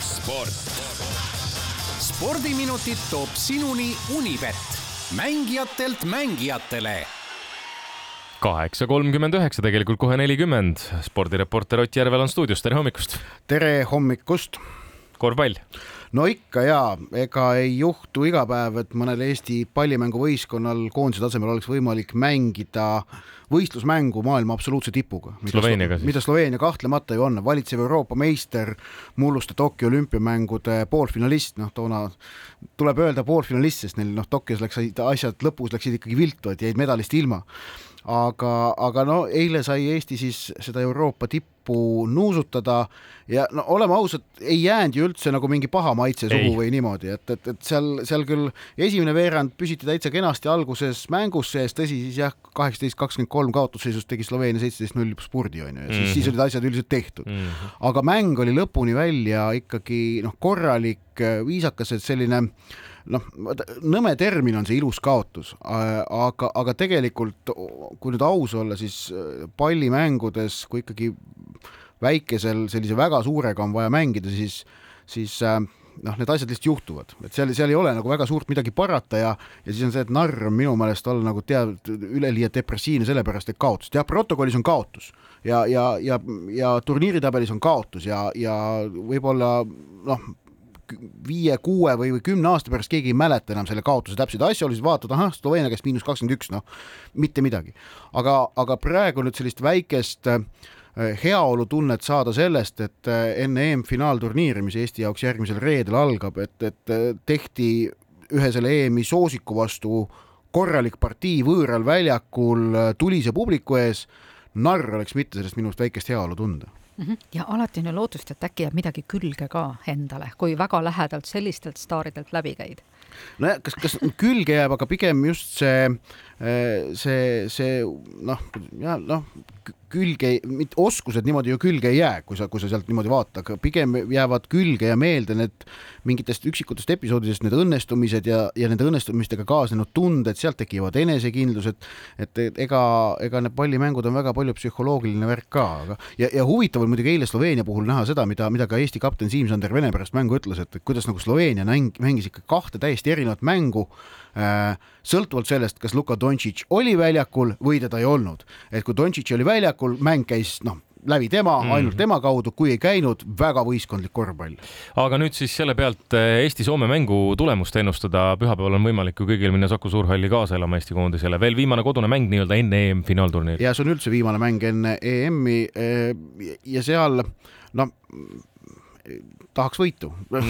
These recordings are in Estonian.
sport. spordiminutid toob sinuni Unibet, mängijatelt mängijatele kaheksa kolmkümmend üheksa, tegelikult kohe nelikümmend. spordireporter Ott Järvel on stuudios, tere hommikust. tere hommikust. korvpall. No ikka ja, ega ei juhtu iga päev, et mõnel Eesti pallimänguvõistkonnal koondise tasemel oleks võimalik mängida võistlusmängu maailma absoluutse tipuga. Sloveeniaga siis. mida Sloveenia kahtlemata ju on, valitsev Euroopa meister, mulluste Tokyo olümpiamängude poolfinalist, noh toona tuleb öelda poolfinalist, sest neil noh, Tokyos läks asjad lõpus läksid ikkagi viltu, et jäid medalist ilma aga, aga no eile sai Eesti siis seda Euroopa tippu nuusutada ja no oleme ausad, ei jäänud ju üldse nagu mingi paha maitse suhu või niimoodi, et, et, et seal, seal küll esimene veerand püsiti täitsa kenasti alguses mängus sees, tõsi, siis jah, kaheksateist, kakskümmend kolm kaotusseisus tegi Sloveenia seitseteist null spurdi onju ja siis mm, -hmm. siis olid asjad üldiselt tehtud mm. -hmm. aga mäng oli lõpuni välja ikkagi noh, korralik, viisakas, et selline noh, nõme termin on see ilus kaotus, aga, aga tegelikult kui nüüd aus olla, siis äh, pallimängudes, kui ikkagi väikesel sellise väga suurega on vaja mängida, siis, siis äh, noh, need asjad lihtsalt juhtuvad, et seal, seal ei ole nagu väga suurt midagi parata ja, ja siis on see, et narr on minu meelest olla nagu tead, üleliia depressiivne sellepärast, et kaotus, jah, protokollis on kaotus ja, ja, ja, ja turniiritabelis on kaotus ja, ja võib-olla noh, viie-kuue või, või kümne aasta pärast keegi ei mäleta enam selle kaotuse täpseid asjaolusid, vaatad, ahah, Sloveenia käest miinus kakskümmend üks, noh, mitte midagi. aga, aga praegu nüüd sellist väikest äh, heaolutunnet saada sellest, et äh, enne EM-finaalturniiri, mis Eesti jaoks järgmisel reedel algab, et, et äh, tehti ühe selle EM-i soosiku vastu korralik partii võõral väljakul tulise publiku ees, narr oleks mitte sellest minust väikest heaolu tunda. Ja alati on ju lootust, et äkki jääb midagi külge ka endale, kui väga lähedalt sellistelt staaridelt läbi käid. nojah, kas, kas külge jääb, aga pigem just see, see, see noh, ja noh, külge, oskused niimoodi ju külge ei jää, kui sa, kui sa sealt niimoodi vaatad, aga pigem jäävad külge ja meelde need mingitest üksikutest episoodidest need õnnestumised ja, ja nende õnnestumistega kaasnenud tunded, sealt tekivad enesekindlused, et ega, ega need pallimängud on väga palju psühholoogiline värk ka, aga ja, ja huvitav oli muidugi eile Sloveenia puhul näha seda, mida, mida ka Eesti kapten Siim-Sander Vene pärast mängu ütles, et kuidas nagu Sloveenia mäng, mängis ikka kahte täiesti erinevat mängu äh, sõltuvalt sellest, kas Luka Dontšitš oli väljakul või teda ei olnud. et kui Dontšitš oli väljakul, mäng käis noh, läbi tema mm., ainult tema kaudu, kui ei käinud, väga võistkondlik korvpall. aga nüüd siis selle pealt eh, Eesti-Soome mängu tulemust ennustada, pühapäeval on võimalik ju kõigil minna Saku Suurhalli kaasa elama Eesti koondisele, veel viimane kodune mäng nii-öelda enne EM-finaalturniiri. ja see on üldse viimane mäng enne EM-i eh, ja seal noh tahaks võitu no,.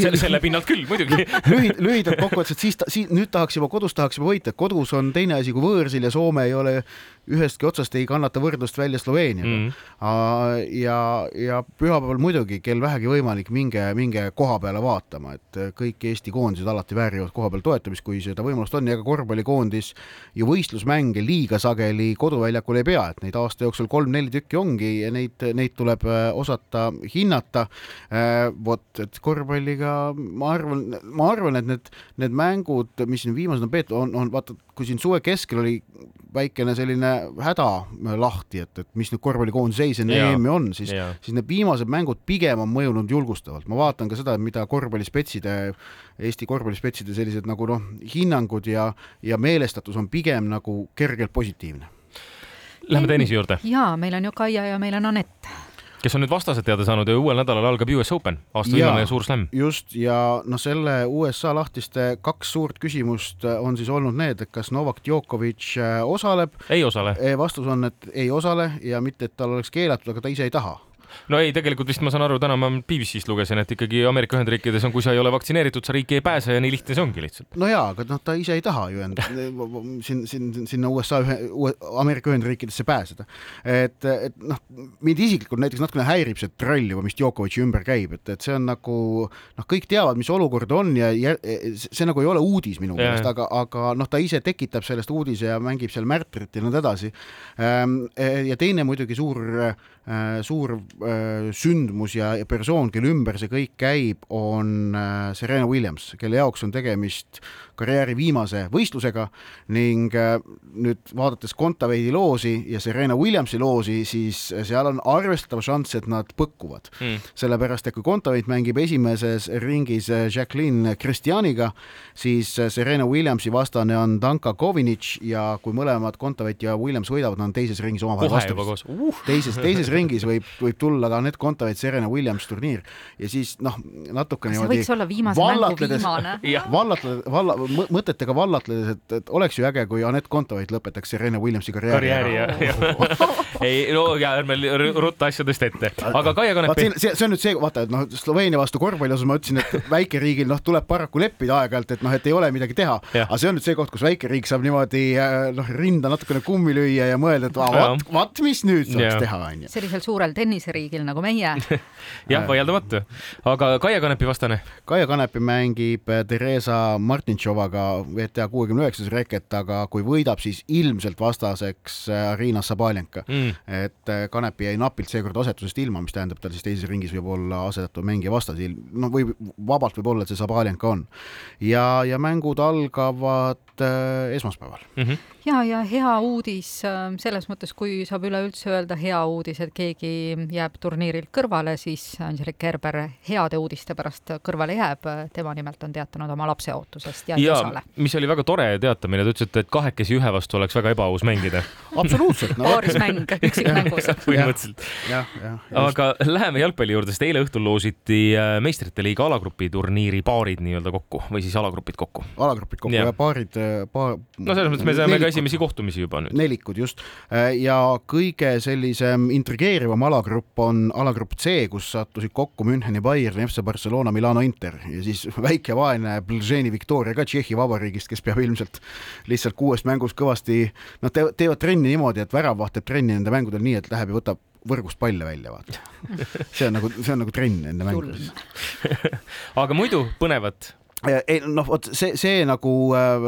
selle, selle pinnalt küll muidugi lühid, lühidalt kokkuvõttes, et siis siis nüüd tahaks juba kodus tahaks juba võita, kodus on teine asi kui võõrsil ja Soome ei ole ühestki otsast ei kannata võrdlust välja Sloveeniaga mm. -hmm. ja, ja pühapäeval muidugi kell vähegi võimalik, minge, minge koha peale vaatama, et kõik Eesti koondised alati väärivad koha peal toetamist, kui seda võimalust on ja ka korvpallikoondis ju võistlusmänge liiga sageli koduväljakul ei pea, et neid aasta jooksul kolm-neli tükki ongi ja neid, neid tuleb äh, osata hinnata. Äh, vot, et korvpalliga ma arvan, ma arvan, et need, need mängud, mis siin viimased on peetud, on, on vaata, kui siin suve keskel oli väikene selline häda lahti, et, et mis nüüd korvpallikoondise seis enne EM-i on, siis, siis need viimased mängud pigem on mõjunud julgustavalt. ma vaatan ka seda, mida korvpallispetside, Eesti korvpallispetside sellised nagu noh, hinnangud ja, ja meelestatus on pigem nagu kergelt positiivne. Lähme tennise juurde. jaa, meil on ju Kaia ja meil on Anett kes on nüüd vastased teada saanud ja uuel nädalal algab US Open, aasta viimane suur slam. just ja noh, selle USA lahtiste kaks suurt küsimust on siis olnud need, et kas Novak Djokovic äh, osaleb. ei osale. vastus on, et ei osale ja mitte, et tal oleks keelatud, aga ta ise ei taha no ei, tegelikult vist ma saan aru, täna ma BBC-st lugesin, et ikkagi Ameerika Ühendriikides on, kui sa ei ole vaktsineeritud, sa riiki ei pääse ja nii lihtne see ongi lihtsalt. no jaa, aga noh, ta ise ei taha ju end siin, siin, sinna USA, Ameerika Ühendriikidesse pääseda. et, et noh, mind isiklikult näiteks natukene häirib see trall juba, mis Djokovic'i ümber käib, et, et see on nagu noh, kõik teavad, mis olukord on ja, ja see nagu ei ole uudis minu meelest, aga, aga noh, ta ise tekitab sellest uudise ja mängib seal märtrit ja nõnda edasi. Ehm, ja teine muidugi suur äh, suur sündmus ja persoon, kelle ümber see kõik käib, on äh, Serena Williams, kelle jaoks on tegemist karjääri viimase võistlusega ning äh, nüüd vaadates Kontaveidi loosi ja Serena Williamsi loosi, siis seal on arvestatav šanss, et nad põkkuvad mm.. sellepärast, et kui Kontaveit mängib esimeses ringis äh, Jacqueline Christianiga, siis äh, Serena Williamsi vastane on Danka Kovinic ja kui mõlemad Kontaveit ja Williams võidavad, nad on teises ringis omavahel vastamisi. Uh. teises, teises ringis võib, võib tulla ka Anett Kontaveit, Serena Williams turniir ja siis noh, natuke niimoodi. see võiks olla viimase mängu viimane. vallatledes, valla, mõtetega vallatledes, et, et oleks ju äge, kui Anett Kontaveit lõpetaks Serena Williamsi karjääri. karjääri jah, ei no ja ärme rutta asjadest ette, aga Kaia Kanepi. see, see on nüüd see, vaata, et noh, Sloveenia vastu korvpalli osas ma ütlesin, et väikeriigil noh, tuleb paraku leppida aeg-ajalt, et noh, et ei ole midagi teha, aga see on nüüd see koht, kus väikeriik saab niimoodi äh, noh, rinda natukene kummi lüüa ja mõelda, et vaat, vaat mis nüüd saaks teha, onju. sellisel suurel tenniseriigil nagu meie jah, vaieldamatu, aga Kaia Kanepi vastane? Kaia Kanepi mängib Theresa Martintšovaga WTA kuuekümne üheksas reket, aga kui võidab, siis ilmselt vastaseks äh, Arina Sabalenka mm.. et äh, Kanepi jäi napilt seekord asetusest ilma, mis tähendab, tal siis teises ringis võib olla asetatud mängija vastas, no võib, vabalt võib olla, et see Sabalenka on. ja, ja mängud algavad äh, esmaspäeval mm. -hmm. ja, ja hea uudis äh, selles mõttes, kui saab üleüldse öelda hea uudis, et keegi jääb turniirilt kõrvale, siis Angelik Kerber heade uudiste pärast kõrvale jääb. tema nimelt on teatanud oma lapse ootusest ja, ja ei osale. mis oli väga tore teatamine, te ütlesite, et kahekesi ühe vastu oleks väga ebaaus mängida absoluutselt no.. paarismäng üksikmängus põhimõtteliselt. aga läheme jalgpalli juurde, sest eile õhtul loositi äh, meistrite liiga alagrupi turniiri paarid nii-öelda kokku või siis alagrupid kokku. alagrupid kokku ja, ja paarid paar. no selles mõttes me saame ka esimesi kohtumisi juba nüüd. nelikud just ja kõige sellisem intrigeerivam alagrupp on alagrupp C, kus sattusid kokku Müncheni Bayern, FC Barcelona, Milano Inter. Ja siis väike vaene Blženi Viktoria ka Tšehhi Vabariigist, kes peab ilmselt lihtsalt kuuest mängust kõvasti, noh, teevad trenni niimoodi, et väravaht teeb trenni nende mängudel nii, et läheb ja võtab võrgust palle välja, vaata. see on nagu, see on nagu trenn enne mängu. Aga muidu põnevat. Ei noh, vot see, see nagu äh,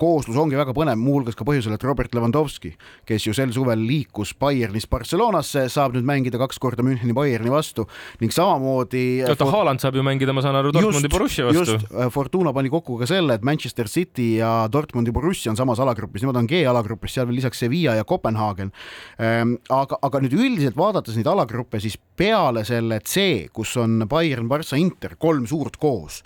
kooslus ongi väga põnev, muuhulgas ka põhjusel, et Robert Lewandowski, kes ju sel suvel liikus Bayernist Barcelonasse, saab nüüd mängida kaks korda Müncheni Bayerni vastu ning samamoodi. oota, äh, Haaland saab ju mängida, ma saan aru, Dortmundi Borussia vastu. just, äh, Fortuna pani kokku ka selle, et Manchester City ja Dortmundi Borussia on samas alagrupis, nemad on G-alagrupis, seal veel lisaks Sevilla ja Kopenhaagen. Ähm, aga, aga nüüd üldiselt vaadates neid alagruppe, siis peale selle C, kus on Bayern, Barca, Inter, kolm suurt koos,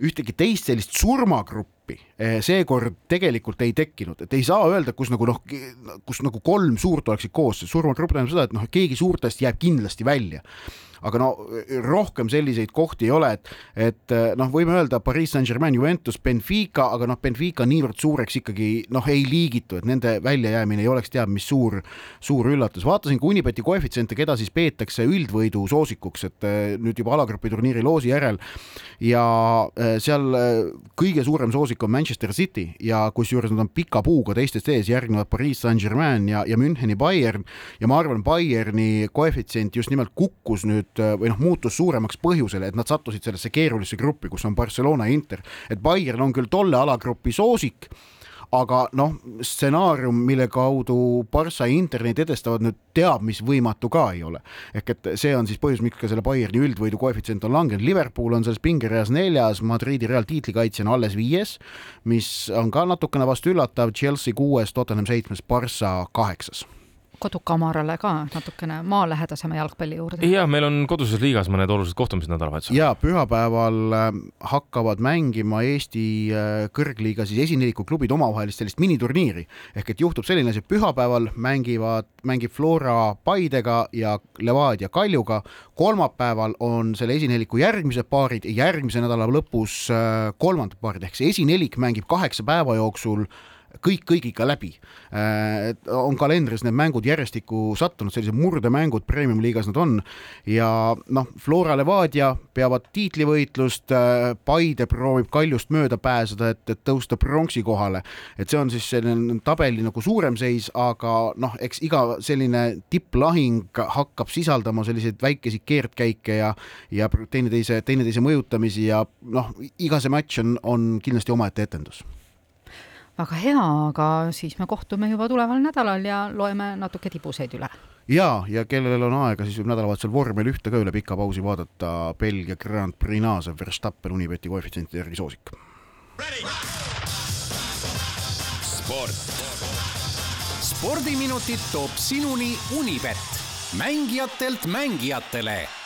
ühtegi teist sellist surmagruppi gruppi eh, seekord tegelikult ei tekkinud, et ei saa öelda, kus nagu noh, kus nagu kolm suurt oleksid koos, surmagrupp tähendab seda, et noh, keegi suurtest jääb kindlasti välja aga no rohkem selliseid kohti ei ole, et, et noh, võime öelda Pariis Saint-Germain, Juventus, Benfica, aga noh, Benfica niivõrd suureks ikkagi noh, ei liigitu, et nende väljajäämine ei oleks teab mis suur, suur üllatus. vaatasin ka Unibeti koefitsiente, keda siis peetakse üldvõidu soosikuks, et eh, nüüd juba alagrupi turniiri loosi järel ja eh, seal eh, kõige suurem soosik on Manchester City ja kusjuures nad on pika puuga teistest ees, järgnevad Pariis Saint-Germain ja, ja Müncheni Bayern ja ma arvan, Bayerni koefitsient just nimelt kukkus nüüd nüüd äh, või noh, muutus suuremaks põhjusel, et nad sattusid sellesse keerulisse gruppi, kus on Barcelona ja Inter, et Bayern on küll tolle alagrupi soosik aga noh, stsenaarium, mille kaudu Barca ja Inter neid edestavad, nüüd teab, mis võimatu ka ei ole. ehk et see on siis põhjus, miks ka selle Bayerni üldvõidu koefitsient on langenud, Liverpool on selles pingereas neljas, Madridi Real tiitlikaitsjana alles viies, mis on ka natukene vast üllatav, Chelsea kuues, Tottenham seitsmes, Barca kaheksas kodukamarale ka natukene maalähedasema jalgpalli juurde. ja meil on koduses liigas mõned olulised kohtumised nädalavahetusel. ja pühapäeval äh, hakkavad mängima Eesti äh, kõrgliiga siis esineliku klubid omavahelist sellist miniturniiri ehk et juhtub selline asi, et pühapäeval mängivad, mängib Flora Paidega ja Levadia Kaljuga. kolmapäeval on selle esineliku järgmised paarid, järgmise nädala lõpus äh, kolmandad paarid ehk see esinelik mängib kaheksa päeva jooksul kõik kõigiga läbi. Äh, on kalendris need mängud järjestikku sattunud, sellised murdemängud premium-liigas nad on ja noh, Flora Levadia peavad tiitlivõitlust, äh, Paide proovib Kaljust mööda pääseda, et, et tõusta pronksi kohale. et see on siis selline tabeli nagu suurem seis, aga noh, eks iga selline tipplahing hakkab sisaldama selliseid väikeseid keerdkäike ja ja teineteise, teineteise mõjutamisi ja noh, iga see matš on, on kindlasti omaette etendus väga hea, aga siis me kohtume juba tuleval nädalal ja loeme natuke tibuseid üle. ja, ja kellel on aega, siis võib nädalavahetusel vormel ühte ka üle pika pausi vaadata, Belgia Grand Prix naasev Verstappen Unibeti koefitsientide järgi soosik. sport. spordiminutid toob sinuni Unibet, mängijatelt mängijatele